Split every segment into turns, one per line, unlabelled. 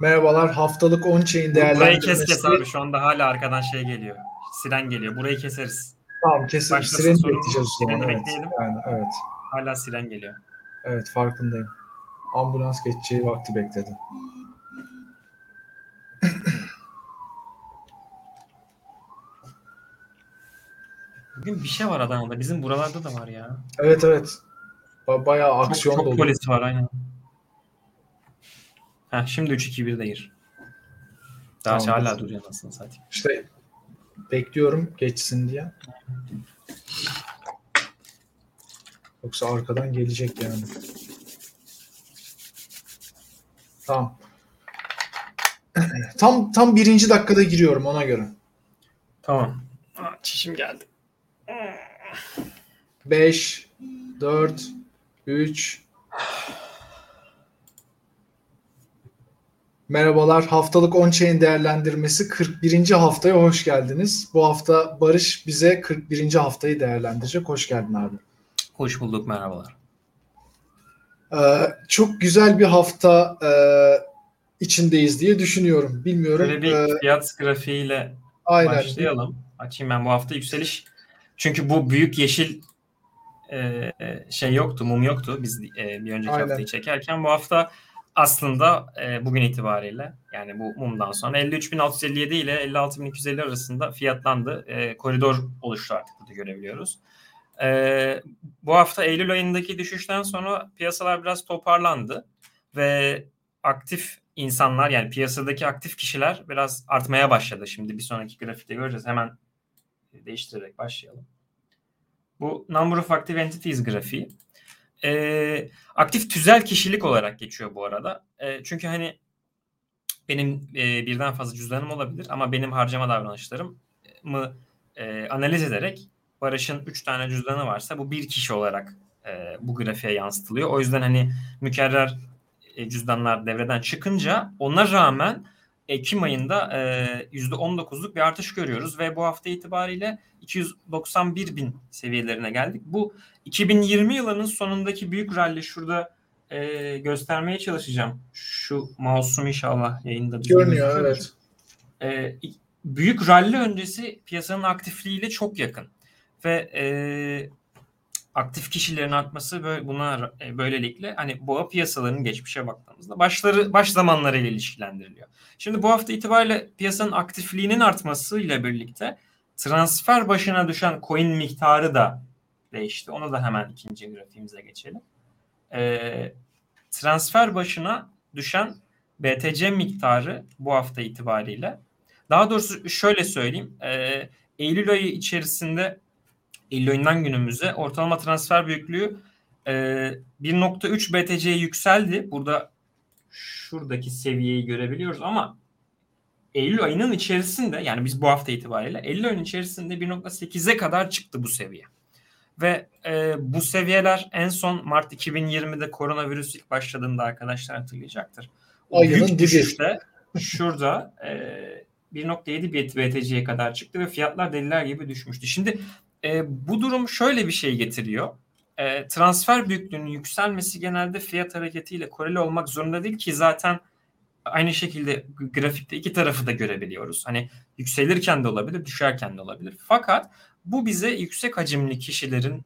Merhabalar. Haftalık on-chain
Burayı
değerlendirmesi.
kes kes abi şu anda hala arkadan şey geliyor. Siren geliyor. Burayı keseriz.
Tamam kesin.
Başlasın
Sireni
sorun.
bekleyeceğiz o zaman.
Sireni
Evet.
bekleyelim.
Yani, evet.
Hala siren geliyor.
Evet farkındayım. Ambulans geçeceği vakti bekledim.
Bugün bir şey var Adana'da. Bizim buralarda da var ya.
Evet evet. Ba- Bayağı
Çok,
aksiyon
çok
dolu.
polis var aynen. Heh, şimdi 3-2-1'de gir. Daha
Tamam.
hala duruyor nasıl satayım.
İşte bekliyorum geçsin diye. Yoksa arkadan gelecek yani. Tamam. Tam tam birinci dakikada giriyorum ona göre.
Tamam. Aa, çişim geldi.
5, 4, 3. Merhabalar. Haftalık on-chain değerlendirmesi 41. haftaya hoş geldiniz. Bu hafta Barış bize 41. haftayı değerlendirecek. Hoş geldin abi.
Hoş bulduk merhabalar.
Ee, çok güzel bir hafta e, içindeyiz diye düşünüyorum. Bilmiyorum.
Şöyle bir
Ee,
fiyat grafiğiyle
aynen.
başlayalım. Açayım ben bu hafta yükseliş. Çünkü bu büyük yeşil e, e, şey yoktu, mum yoktu biz e, bir önceki
Aynen.
haftayı çekerken. Bu hafta aslında e, bugün itibariyle yani bu mumdan sonra 53.657 ile 56.250 arasında fiyatlandı. E, koridor oluştu artık burada görebiliyoruz. E, bu hafta Eylül ayındaki düşüşten sonra piyasalar biraz toparlandı ve aktif insanlar yani piyasadaki aktif kişiler biraz artmaya başladı. Şimdi bir sonraki grafikte göreceğiz. Hemen değiştirerek başlayalım. Bu Number of Active Entities grafiği. Ee, aktif tüzel kişilik olarak geçiyor bu arada. Ee, çünkü hani benim e, birden fazla cüzdanım olabilir ama benim harcama davranışlarımı e, analiz ederek Barış'ın 3 tane cüzdanı varsa bu bir kişi olarak e, bu grafiğe yansıtılıyor. O yüzden hani mükerrer e, cüzdanlar devreden çıkınca ona rağmen Ekim ayında e, %19'luk bir artış görüyoruz ve bu hafta itibariyle 291 bin seviyelerine geldik. Bu 2020 yılının sonundaki büyük rally şurada e, göstermeye çalışacağım. Şu mouse'um inşallah yayında
Görünüyor evet.
E, büyük rally öncesi piyasanın aktifliğiyle çok yakın ve e, aktif kişilerin artması böyle buna e, böylelikle hani boğa piyasalarının geçmişe baktığımızda başları baş zamanlarıyla ilişkilendiriliyor. Şimdi bu hafta itibariyle piyasanın aktifliğinin artmasıyla birlikte transfer başına düşen coin miktarı da değişti. Onu da hemen ikinci grafiğimize geçelim. E, transfer başına düşen BTC miktarı bu hafta itibariyle daha doğrusu şöyle söyleyeyim. E, Eylül ayı içerisinde Eylül ayından günümüze ortalama transfer büyüklüğü e, 1.3 BTC yükseldi. Burada şuradaki seviyeyi görebiliyoruz ama Eylül ayının içerisinde yani biz bu hafta itibariyle Eylül ayının içerisinde 1.8'e kadar çıktı bu seviye. Ve e, bu seviyeler en son Mart 2020'de koronavirüs ilk başladığında arkadaşlar hatırlayacaktır. O
Ayının
büyük düşüşte şurada e, 1.7 BTC'ye kadar çıktı ve fiyatlar deliler gibi düşmüştü. Şimdi e, bu durum şöyle bir şey getiriyor. E, transfer büyüklüğünün yükselmesi genelde fiyat hareketiyle koreli olmak zorunda değil ki zaten aynı şekilde grafikte iki tarafı da görebiliyoruz. Hani yükselirken de olabilir, düşerken de olabilir. Fakat bu bize yüksek hacimli kişilerin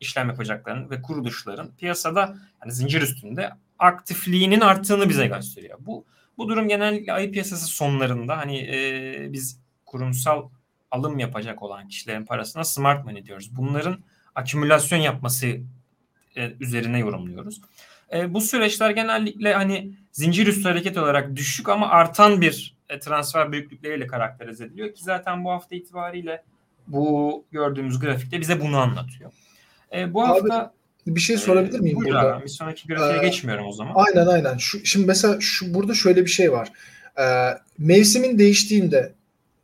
işlem yapacaklarının ve kuruluşların piyasada yani zincir üstünde aktifliğinin arttığını bize gösteriyor. Bu bu durum genellikle ayı piyasası sonlarında hani e, biz kurumsal alım yapacak olan kişilerin parasına smart money diyoruz. Bunların akümülasyon yapması e, üzerine yorumluyoruz. E, bu süreçler genellikle hani zincir üstü hareket olarak düşük ama artan bir e, transfer büyüklükleriyle karakterize ediliyor ki zaten bu hafta itibariyle bu gördüğümüz grafikte bize bunu anlatıyor. E, bu
Abi,
hafta
Bir şey sorabilir miyim
e, buyur
burada?
Abi, bir sonraki grafiğe
Ee,
geçmiyorum o zaman.
Aynen aynen. Şu, şimdi mesela şu burada şöyle bir şey var. Ee, mevsimin değiştiğinde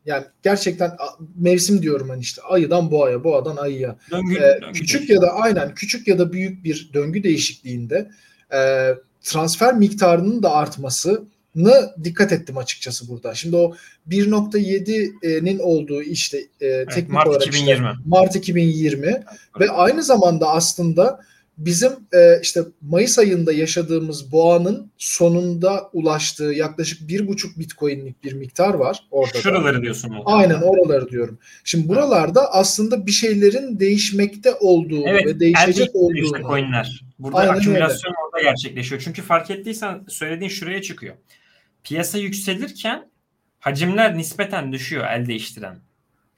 yani gerçekten mevsim diyorum hani işte ayıdan boğaya, boğadan ayıya.
Döngü,
Ee,
döngü
küçük
değil.
ya da aynen küçük ya da büyük bir döngü değişikliğinde e, transfer miktarının da artmasını dikkat ettim açıkçası burada. Şimdi o 1.7'nin olduğu işte e, teknik
Mart
olarak
2020.
işte Mart 2020 ve aynı zamanda aslında bizim e, işte Mayıs ayında yaşadığımız boğanın sonunda ulaştığı yaklaşık bir buçuk bitcoinlik bir miktar var orada.
Şuraları da. diyorsun.
O Aynen oraları diyorum. Şimdi buralarda aslında bir şeylerin değişmekte olduğu
evet,
ve değişecek olduğu.
Işte coinler. Burada Aynen akümülasyon öyle. orada gerçekleşiyor. Çünkü fark ettiysen söylediğin şuraya çıkıyor. Piyasa yükselirken hacimler nispeten düşüyor el değiştiren.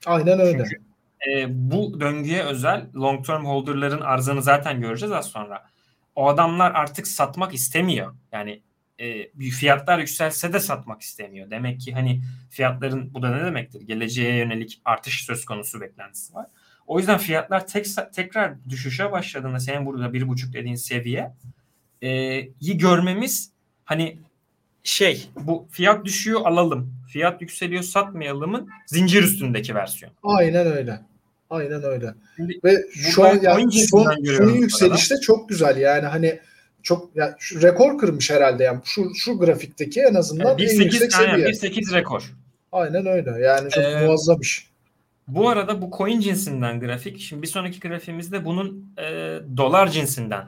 Aynen öyle. Çünkü
e, bu döngüye özel long term holder'ların arzını zaten göreceğiz az sonra. O adamlar artık satmak istemiyor. Yani e, fiyatlar yükselse de satmak istemiyor. Demek ki hani fiyatların bu da ne demektir? Geleceğe yönelik artış söz konusu beklentisi var. O yüzden fiyatlar tek, tekrar düşüşe başladığında senin burada bir buçuk dediğin seviye e, iyi görmemiz hani şey bu fiyat düşüyor alalım. Fiyat yükseliyor satmayalımın zincir üstündeki versiyon.
Aynen öyle. Aynen öyle. Şimdi, Ve şu an yani son, son yükselişte çok güzel yani hani çok yani şu rekor kırmış herhalde yani şu şu grafikteki en azından yani 1, en 8, yüksek seviye.
1.8 rekor.
Aynen öyle. Yani çok ee, muazzam iş.
Bu arada bu coin cinsinden grafik. Şimdi bir sonraki grafiğimizde bunun e, dolar cinsinden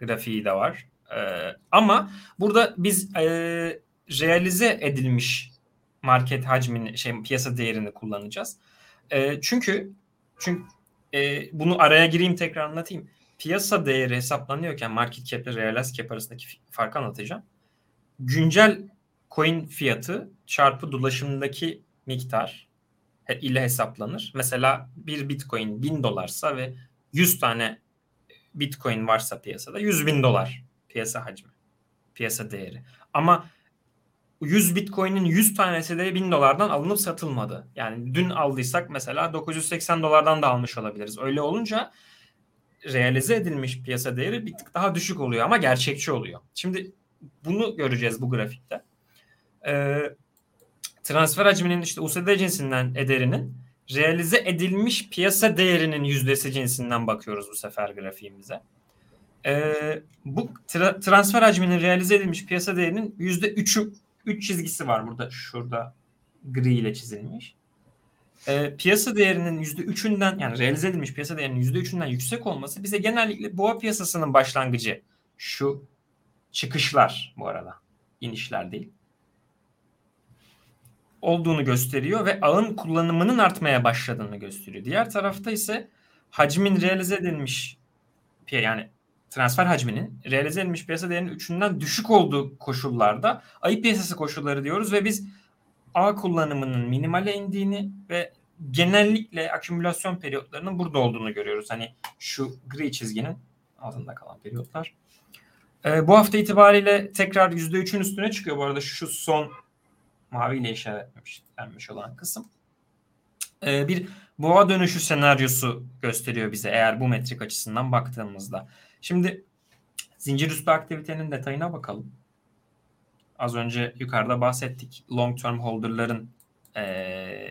grafiği de var. E, ama burada biz e, realize edilmiş market hacmini, şey piyasa değerini kullanacağız. E, çünkü çünkü e, bunu araya gireyim tekrar anlatayım. Piyasa değeri hesaplanıyorken market cap ile realize cap arasındaki farkı anlatacağım. Güncel coin fiyatı çarpı dolaşımdaki miktar ile hesaplanır. Mesela bir bitcoin 1000 dolarsa ve 100 tane bitcoin varsa piyasada 100 bin dolar piyasa hacmi, piyasa değeri. Ama 100 Bitcoin'in 100 tanesi de 1000 dolardan alınıp satılmadı. Yani dün aldıysak mesela 980 dolardan da almış olabiliriz. Öyle olunca realize edilmiş piyasa değeri bir tık daha düşük oluyor ama gerçekçi oluyor. Şimdi bunu göreceğiz bu grafikte. Ee, transfer hacminin işte USD cinsinden ederinin realize edilmiş piyasa değerinin yüzdesi cinsinden bakıyoruz bu sefer grafiğimize. Ee, bu tra- transfer hacminin realize edilmiş piyasa değerinin yüzde üçü 3 çizgisi var burada. Şurada gri ile çizilmiş. E, piyasa değerinin %3'ünden yani realize edilmiş piyasa değerinin %3'ünden yüksek olması bize genellikle boğa piyasasının başlangıcı şu çıkışlar bu arada. inişler değil. Olduğunu gösteriyor ve ağın kullanımının artmaya başladığını gösteriyor. Diğer tarafta ise hacmin realize edilmiş yani transfer hacminin realize edilmiş piyasa değerinin üçünden düşük olduğu koşullarda ayıp piyasası koşulları diyoruz ve biz A kullanımının minimale indiğini ve genellikle akümülasyon periyotlarının burada olduğunu görüyoruz. Hani şu gri çizginin altında kalan periyotlar. Ee, bu hafta itibariyle tekrar %3'ün üstüne çıkıyor. Bu arada şu son maviyle işaretlenmiş olan kısım. Ee, bir boğa dönüşü senaryosu gösteriyor bize eğer bu metrik açısından baktığımızda. Şimdi zincir üstü aktivitenin detayına bakalım. Az önce yukarıda bahsettik. Long term holder'ların e,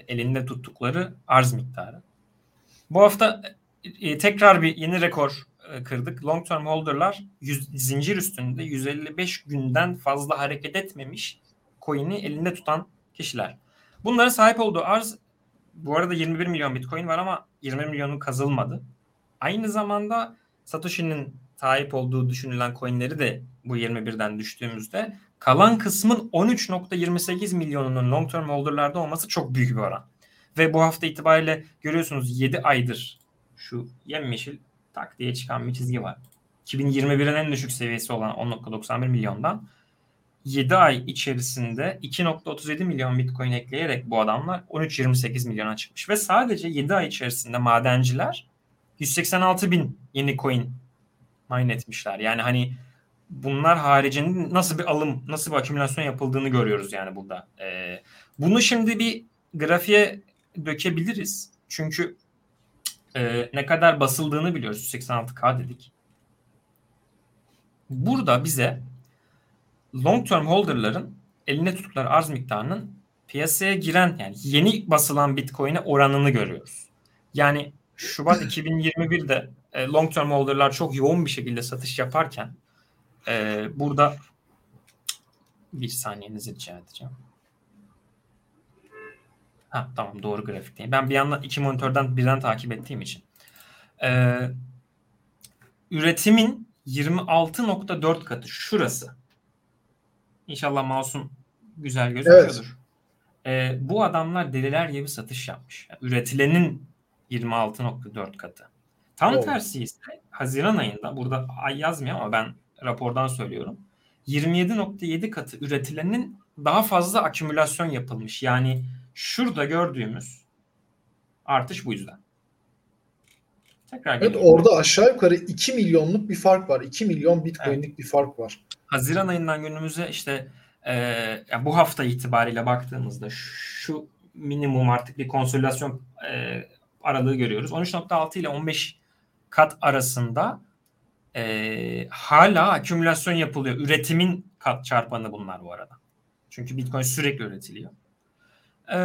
elinde tuttukları arz miktarı. Bu hafta e, tekrar bir yeni rekor e, kırdık. Long term holder'lar yüz, zincir üstünde 155 günden fazla hareket etmemiş coin'i elinde tutan kişiler. Bunların sahip olduğu arz bu arada 21 milyon bitcoin var ama 20 milyonu kazılmadı. Aynı zamanda Satoshi'nin sahip olduğu düşünülen coinleri de bu 21'den düştüğümüzde kalan kısmın 13.28 milyonunun long term holder'larda olması çok büyük bir oran. Ve bu hafta itibariyle görüyorsunuz 7 aydır şu yemyeşil tak diye çıkan bir çizgi var. 2021'in en düşük seviyesi olan 10.91 milyondan 7 ay içerisinde 2.37 milyon bitcoin ekleyerek bu adamlar 13.28 milyona çıkmış. Ve sadece 7 ay içerisinde madenciler 186 bin yeni coin mine etmişler. Yani hani bunlar haricinde nasıl bir alım, nasıl bir akümülasyon yapıldığını görüyoruz yani burada. Ee, bunu şimdi bir grafiğe dökebiliriz. Çünkü e, ne kadar basıldığını biliyoruz. 186K dedik. Burada bize long term holder'ların eline tuttukları arz miktarının piyasaya giren yani yeni basılan Bitcoin'e oranını görüyoruz. Yani Şubat 2021'de e, long term holder'lar çok yoğun bir şekilde satış yaparken e, burada bir saniyenizi rica edeceğim. Ha, tamam doğru grafikteyim. Ben bir yandan iki monitörden birden takip ettiğim için. Ee, üretimin 26.4 katı şurası. İnşallah mouse'um güzel gözüküyordur. Evet. Ee, bu adamlar deliler gibi satış yapmış. Yani üretilenin 26.4 katı. Tam oh. tersi ise Haziran ayında burada ay yazmıyor ama ben rapordan söylüyorum. 27.7 katı üretilenin daha fazla akümülasyon yapılmış. Yani şurada gördüğümüz artış bu yüzden.
Tekrar evet orada aşağı yukarı 2 milyonluk bir fark var. 2 milyon bitcoin'lik evet. bir fark var.
Haziran ayından günümüze işte e, yani bu hafta itibariyle baktığımızda şu minimum artık bir konsolidasyon e, aralığı görüyoruz. 13.6 ile 15 kat arasında e, hala akümülasyon yapılıyor. Üretimin kat çarpanı bunlar bu arada. Çünkü Bitcoin sürekli üretiliyor. E,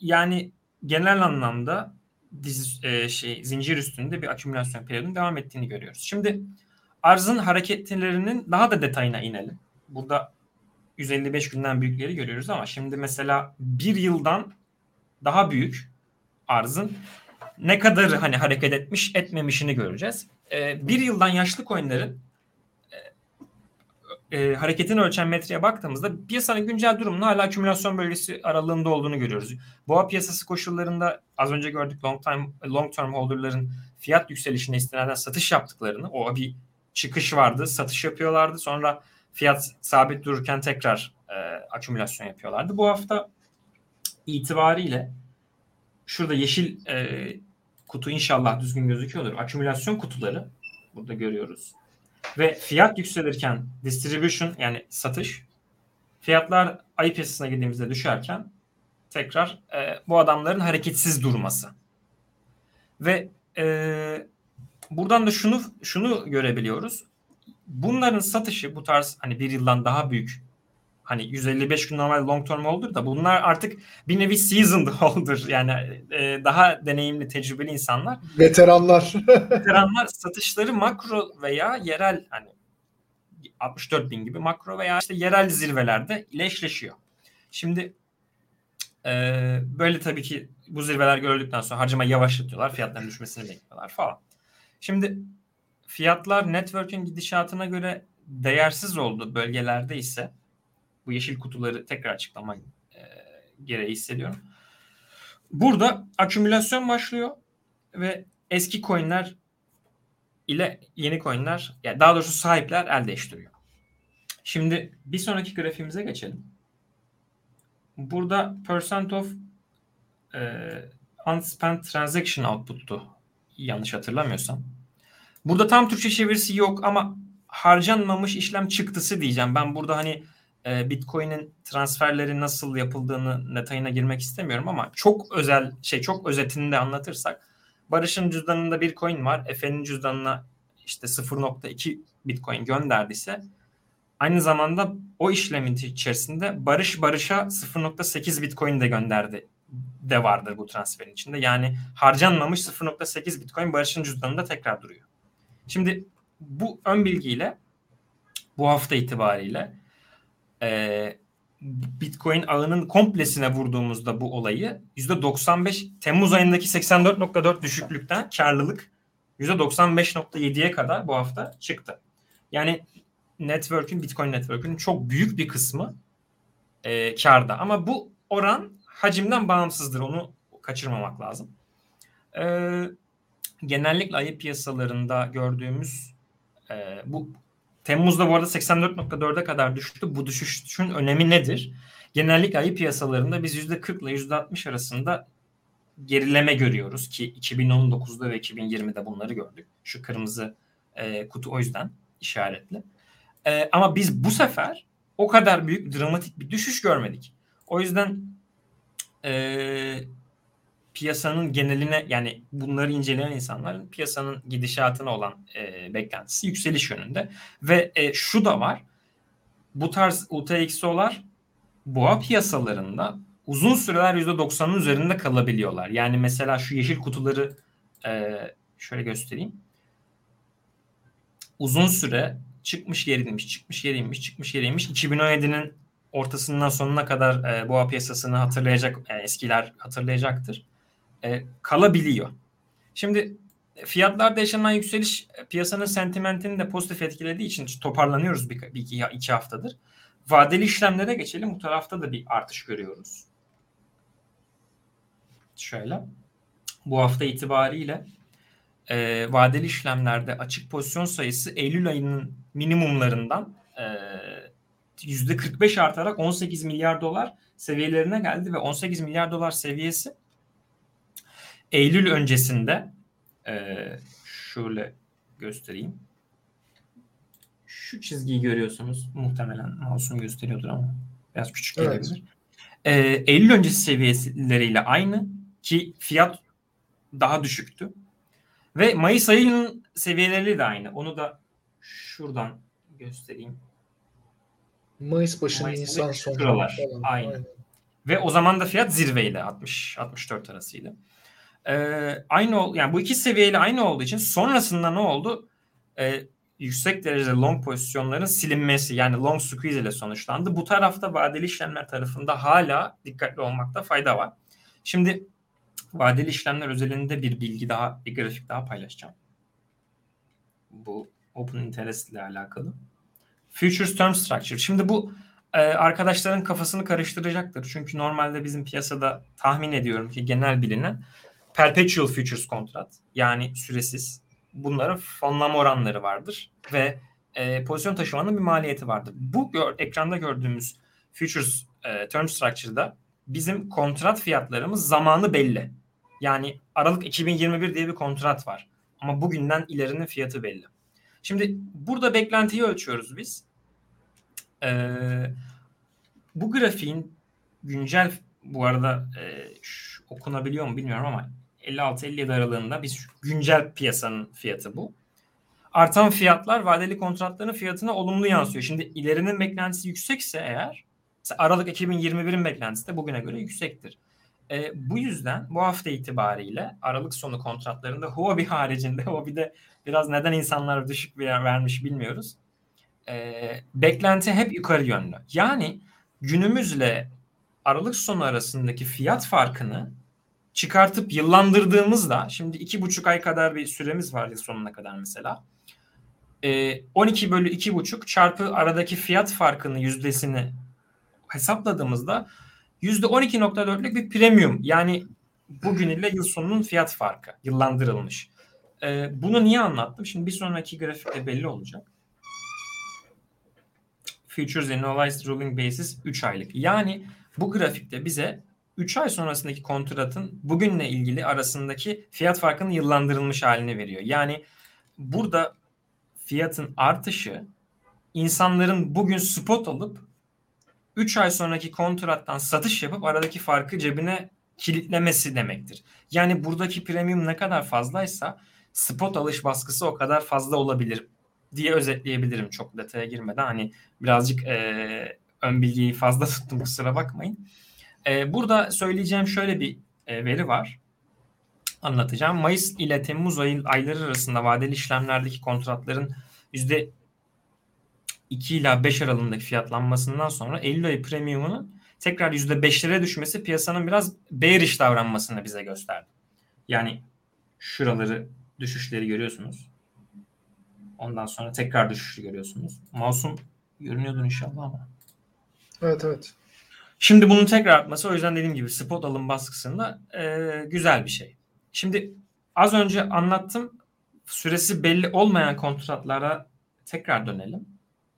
yani genel anlamda diz, e, şey zincir üstünde bir akümülasyon periyodunun devam ettiğini görüyoruz. Şimdi arzın hareketlerinin daha da detayına inelim. Burada 155 günden büyükleri görüyoruz ama şimdi mesela bir yıldan daha büyük arzın ne kadar hani hareket etmiş etmemişini göreceğiz. Ee, bir yıldan yaşlı coinlerin e, e, hareketini ölçen metreye baktığımızda piyasanın güncel durumunun hala akümülasyon bölgesi aralığında olduğunu görüyoruz. Boğa piyasası koşullarında az önce gördük long time long term holder'ların fiyat yükselişine istinaden satış yaptıklarını o bir çıkış vardı satış yapıyorlardı sonra fiyat sabit dururken tekrar e, akümülasyon yapıyorlardı. Bu hafta itibariyle şurada yeşil e, kutu inşallah düzgün gözüküyordur. Akümülasyon kutuları burada görüyoruz. Ve fiyat yükselirken distribution yani satış fiyatlar ayı piyasasına girdiğimizde düşerken tekrar e, bu adamların hareketsiz durması. Ve e, buradan da şunu şunu görebiliyoruz. Bunların satışı bu tarz hani bir yıldan daha büyük hani 155 gün normal long term holder da bunlar artık bir nevi seasoned holder yani e, daha deneyimli tecrübeli insanlar.
Veteranlar.
Veteranlar satışları makro veya yerel hani 64 bin gibi makro veya işte yerel zirvelerde ile eşleşiyor. Şimdi e, böyle tabii ki bu zirveler gördükten sonra harcama yavaşlatıyorlar. Fiyatların düşmesini bekliyorlar falan. Şimdi fiyatlar network'ün gidişatına göre değersiz oldu bölgelerde ise bu yeşil kutuları tekrar açıklamak e, gereği hissediyorum. Burada akümülasyon başlıyor ve eski coinler ile yeni coinler yani daha doğrusu sahipler el değiştiriyor. Şimdi bir sonraki grafiğimize geçelim. Burada percent of e, unspent transaction output'tu yanlış hatırlamıyorsam. Burada tam Türkçe çevirisi yok ama harcanmamış işlem çıktısı diyeceğim. Ben burada hani e, Bitcoin'in transferleri nasıl yapıldığını detayına girmek istemiyorum ama çok özel şey çok özetinde anlatırsak Barış'ın cüzdanında bir coin var. Efe'nin cüzdanına işte 0.2 Bitcoin gönderdiyse aynı zamanda o işlemin içerisinde Barış Barış'a 0.8 Bitcoin de gönderdi de vardır bu transferin içinde. Yani harcanmamış 0.8 Bitcoin Barış'ın cüzdanında tekrar duruyor. Şimdi bu ön bilgiyle bu hafta itibariyle e, Bitcoin ağının komplesine vurduğumuzda bu olayı %95 Temmuz ayındaki 84.4 düşüklükten karlılık %95.7'ye kadar bu hafta çıktı. Yani network'ün Bitcoin network'ün çok büyük bir kısmı e, karda. Ama bu oran hacimden bağımsızdır. Onu kaçırmamak lazım. E, genellikle ayı piyasalarında gördüğümüz e, bu Temmuz'da bu arada 84.4'e kadar düştü. Bu düşüşün önemi nedir? Genellikle ayı piyasalarında biz %40 ile %60 arasında gerileme görüyoruz ki 2019'da ve 2020'de bunları gördük. Şu kırmızı e, kutu o yüzden işaretli. E, ama biz bu sefer o kadar büyük dramatik bir düşüş görmedik. O yüzden e, piyasanın geneline yani bunları inceleyen insanların piyasanın gidişatına olan e, beklentisi yükseliş yönünde. Ve e, şu da var. Bu tarz UTXO'lar boğa piyasalarında uzun süreler %90'ın üzerinde kalabiliyorlar. Yani mesela şu yeşil kutuları e, şöyle göstereyim. Uzun süre çıkmış geri inmiş, çıkmış geri inmiş, çıkmış geri inmiş. 2017'nin ortasından sonuna kadar e, boğa piyasasını hatırlayacak, e, eskiler hatırlayacaktır e, kalabiliyor. Şimdi fiyatlarda yaşanan yükseliş piyasanın sentimentini de pozitif etkilediği için toparlanıyoruz bir, bir iki, iki haftadır. Vadeli işlemlere geçelim. Bu tarafta da bir artış görüyoruz. Şöyle. Bu hafta itibariyle e, vadeli işlemlerde açık pozisyon sayısı Eylül ayının minimumlarından e, %45 artarak 18 milyar dolar seviyelerine geldi ve 18 milyar dolar seviyesi Eylül öncesinde e, şöyle göstereyim. Şu çizgiyi görüyorsunuz. Muhtemelen mouse'um gösteriyordur ama biraz küçük gelebilir. Evet. E, Eylül öncesi seviyeleriyle aynı ki fiyat daha düşüktü. Ve Mayıs ayının seviyeleri de aynı. Onu da şuradan göstereyim.
Mayıs başı Mayıs Nisan sonu.
Şuralar. Aynı. Aynen. Ve o zaman da fiyat zirveydi 60 64 arasıydı. Ee, aynı yani bu iki seviyeyle aynı olduğu için sonrasında ne oldu? Ee, yüksek derecede long pozisyonların silinmesi yani long squeeze ile sonuçlandı. Bu tarafta vadeli işlemler tarafında hala dikkatli olmakta fayda var. Şimdi vadeli işlemler özelinde bir bilgi daha, bir grafik daha paylaşacağım. Bu open interest ile alakalı. Futures Term Structure. Şimdi bu e, arkadaşların kafasını karıştıracaktır. Çünkü normalde bizim piyasada tahmin ediyorum ki genel bilinen perpetual futures kontrat yani süresiz. Bunların fonlama oranları vardır ve e, pozisyon taşımanın bir maliyeti vardır. Bu gör, ekranda gördüğümüz futures e, term structure'da bizim kontrat fiyatlarımız zamanı belli. Yani Aralık 2021 diye bir kontrat var. Ama bugünden ilerinin fiyatı belli. Şimdi burada beklentiyi ölçüyoruz biz. Ee, bu grafiğin güncel bu arada e, şu, okunabiliyor mu bilmiyorum ama 56-57 aralığında biz güncel piyasanın fiyatı bu. Artan fiyatlar vadeli kontratların fiyatına olumlu yansıyor. Şimdi ilerinin beklentisi yüksekse eğer Aralık 2021'in beklentisi de bugüne göre yüksektir. E, bu yüzden bu hafta itibariyle Aralık sonu kontratlarında Huobi haricinde Huobi'de biraz neden insanlar düşük bir vermiş bilmiyoruz. E, beklenti hep yukarı yönlü. Yani günümüzle Aralık sonu arasındaki fiyat farkını çıkartıp yıllandırdığımızda şimdi iki buçuk ay kadar bir süremiz var yıl sonuna kadar mesela. E, 12 bölü iki buçuk çarpı aradaki fiyat farkını yüzdesini hesapladığımızda %12.4'lük bir premium yani bugün ile yıl sonunun fiyat farkı yıllandırılmış. Ee, bunu niye anlattım? Şimdi bir sonraki grafikte belli olacak. Futures Annualized Ruling Basis 3 aylık. Yani bu grafikte bize 3 ay sonrasındaki kontratın bugünle ilgili arasındaki fiyat farkının yıllandırılmış halini veriyor. Yani burada fiyatın artışı insanların bugün spot alıp 3 ay sonraki kontrattan satış yapıp aradaki farkı cebine kilitlemesi demektir. Yani buradaki premium ne kadar fazlaysa spot alış baskısı o kadar fazla olabilir diye özetleyebilirim çok detaya girmeden. Hani birazcık e, ön bilgiyi fazla tuttum kusura bakmayın. E, burada söyleyeceğim şöyle bir e, veri var. Anlatacağım. Mayıs ile Temmuz ayı, ayları arasında vadeli işlemlerdeki kontratların yüzde 2 ila 5 aralığındaki fiyatlanmasından sonra Eylül ayı premiumunun tekrar %5'lere düşmesi piyasanın biraz bearish davranmasını bize gösterdi. Yani şuraları düşüşleri görüyorsunuz. Ondan sonra tekrar düşüşü görüyorsunuz. Mouse'um görünüyordur inşallah ama.
Evet evet.
Şimdi bunun tekrar artması o yüzden dediğim gibi spot alım baskısında e, güzel bir şey. Şimdi az önce anlattım süresi belli olmayan kontratlara tekrar dönelim.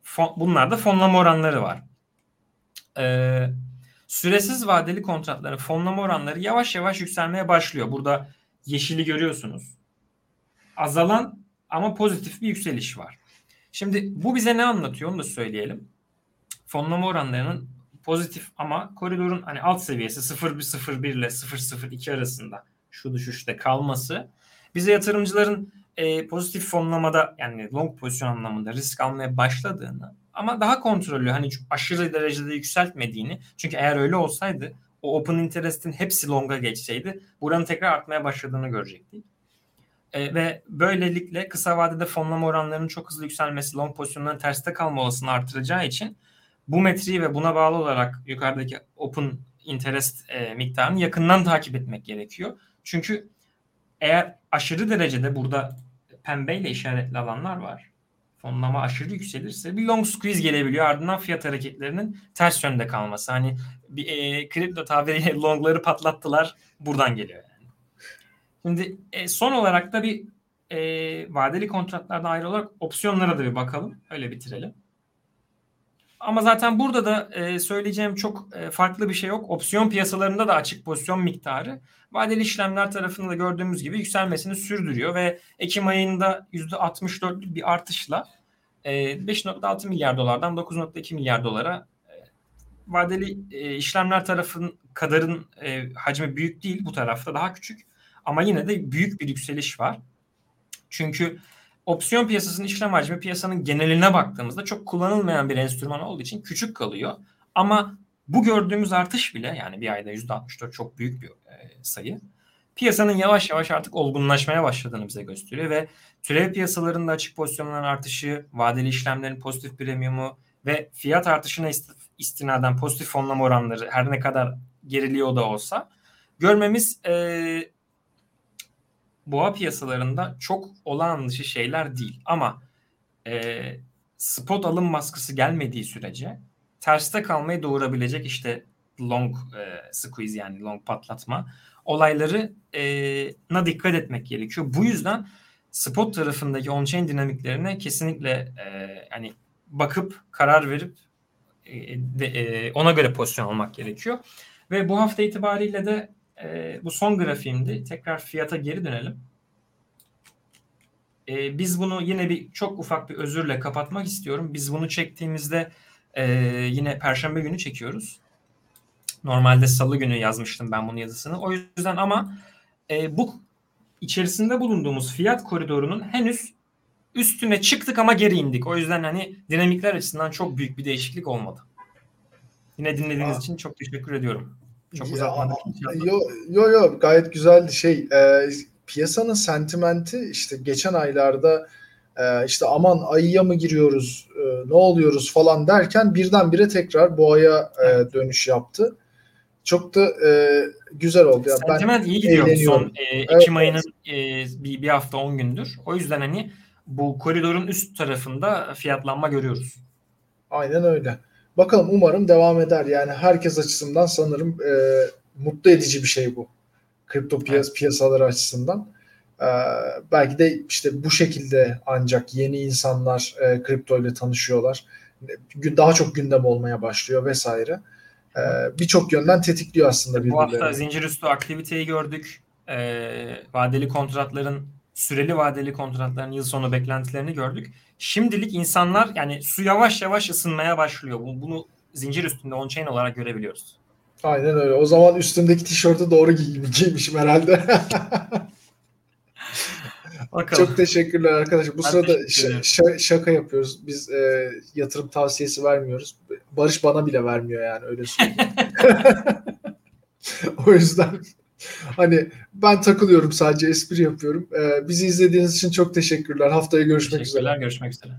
Fon, bunlarda fonlama oranları var. Ee, süresiz vadeli kontratların fonlama oranları yavaş yavaş yükselmeye başlıyor. Burada yeşili görüyorsunuz. Azalan ama pozitif bir yükseliş var. Şimdi bu bize ne anlatıyor onu da söyleyelim. Fonlama oranlarının pozitif ama koridorun hani alt seviyesi 0.1 ile 0.02 arasında şu düşüşte kalması bize yatırımcıların e, pozitif fonlamada yani long pozisyon anlamında risk almaya başladığını ama daha kontrollü hani aşırı derecede yükseltmediğini çünkü eğer öyle olsaydı o open interest'in hepsi long'a geçseydi buranın tekrar artmaya başladığını görecektik. E, ve böylelikle kısa vadede fonlama oranlarının çok hızlı yükselmesi long pozisyonların terste kalma olasılığını artıracağı için bu metriği ve buna bağlı olarak yukarıdaki open interest e, miktarını yakından takip etmek gerekiyor. Çünkü eğer aşırı derecede burada pembeyle işaretli alanlar var. Fonlama aşırı yükselirse bir long squeeze gelebiliyor. Ardından fiyat hareketlerinin ters yönde kalması. Hani bir e, kripto tabiriyle longları patlattılar. Buradan geliyor yani. Şimdi e, son olarak da bir e, vadeli kontratlardan ayrı olarak opsiyonlara da bir bakalım. Öyle bitirelim. Ama zaten burada da e, söyleyeceğim çok e, farklı bir şey yok. Opsiyon piyasalarında da açık pozisyon miktarı vadeli işlemler tarafında da gördüğümüz gibi yükselmesini sürdürüyor ve Ekim ayında %64'lük bir artışla e, 5.6 milyar dolardan 9.2 milyar dolara e, vadeli e, işlemler tarafın kadarın e, hacmi büyük değil bu tarafta daha küçük ama yine de büyük bir yükseliş var. Çünkü opsiyon piyasasının işlem hacmi piyasanın geneline baktığımızda çok kullanılmayan bir enstrüman olduğu için küçük kalıyor. Ama bu gördüğümüz artış bile yani bir ayda %64 çok büyük bir e, sayı. Piyasanın yavaş yavaş artık olgunlaşmaya başladığını bize gösteriyor ve türev piyasalarında açık pozisyonların artışı, vadeli işlemlerin pozitif premiumu ve fiyat artışına istinaden pozitif fonlama oranları her ne kadar geriliyor da olsa görmemiz e, boğa piyasalarında çok olağan dışı şeyler değil. Ama e, spot alım baskısı gelmediği sürece terste kalmayı doğurabilecek işte long e, squeeze yani long patlatma olayları e, na dikkat etmek gerekiyor. Bu yüzden spot tarafındaki on-chain dinamiklerine kesinlikle e, hani bakıp karar verip e, de, e, ona göre pozisyon almak gerekiyor. Ve bu hafta itibariyle de e, bu son grafiğimdi. Tekrar fiyata geri dönelim. E, biz bunu yine bir çok ufak bir özürle kapatmak istiyorum. Biz bunu çektiğimizde e, yine Perşembe günü çekiyoruz. Normalde Salı günü yazmıştım ben bunun yazısını. O yüzden ama e, bu içerisinde bulunduğumuz fiyat koridorunun henüz üstüne çıktık ama geri indik. O yüzden hani dinamikler açısından çok büyük bir değişiklik olmadı. Yine dinlediğiniz Aa. için çok teşekkür ediyorum. Çok uzatmadık.
Yo, yo yo gayet güzeldi şey. E, piyasanın sentimenti işte geçen aylarda e, işte aman ayıya mı giriyoruz e, ne oluyoruz falan derken birdenbire tekrar boğaya e, dönüş yaptı. Çok da e, güzel oldu.
Yani Sentiment ben iyi gidiyor son e, Ekim evet, ayının e, bir, bir hafta 10 gündür. O yüzden hani bu koridorun üst tarafında fiyatlanma görüyoruz.
Aynen öyle. Bakalım umarım devam eder. Yani herkes açısından sanırım e, mutlu edici bir şey bu. Kripto piyas evet. piyasaları açısından. Ee, belki de işte bu şekilde ancak yeni insanlar e, kripto ile tanışıyorlar. Daha çok gündem olmaya başlıyor vesaire. Ee, Birçok yönden tetikliyor aslında
birbirlerini. Bu hafta zincir üstü aktiviteyi gördük. Ee, vadeli kontratların süreli vadeli kontratların yıl sonu beklentilerini gördük. Şimdilik insanlar yani su yavaş yavaş ısınmaya başlıyor. Bunu zincir üstünde on-chain olarak görebiliyoruz.
Aynen öyle. O zaman üstümdeki tişörtü doğru giymişim herhalde. Bakalım. Çok teşekkürler arkadaşlar. Bu ben sırada ş- şaka yapıyoruz. Biz e, yatırım tavsiyesi vermiyoruz. Barış bana bile vermiyor yani öyle söyleyeyim. o yüzden hani ben takılıyorum sadece espri yapıyorum. E, bizi izlediğiniz için çok teşekkürler. Haftaya görüşmek
teşekkürler,
üzere.
Görüşmek üzere.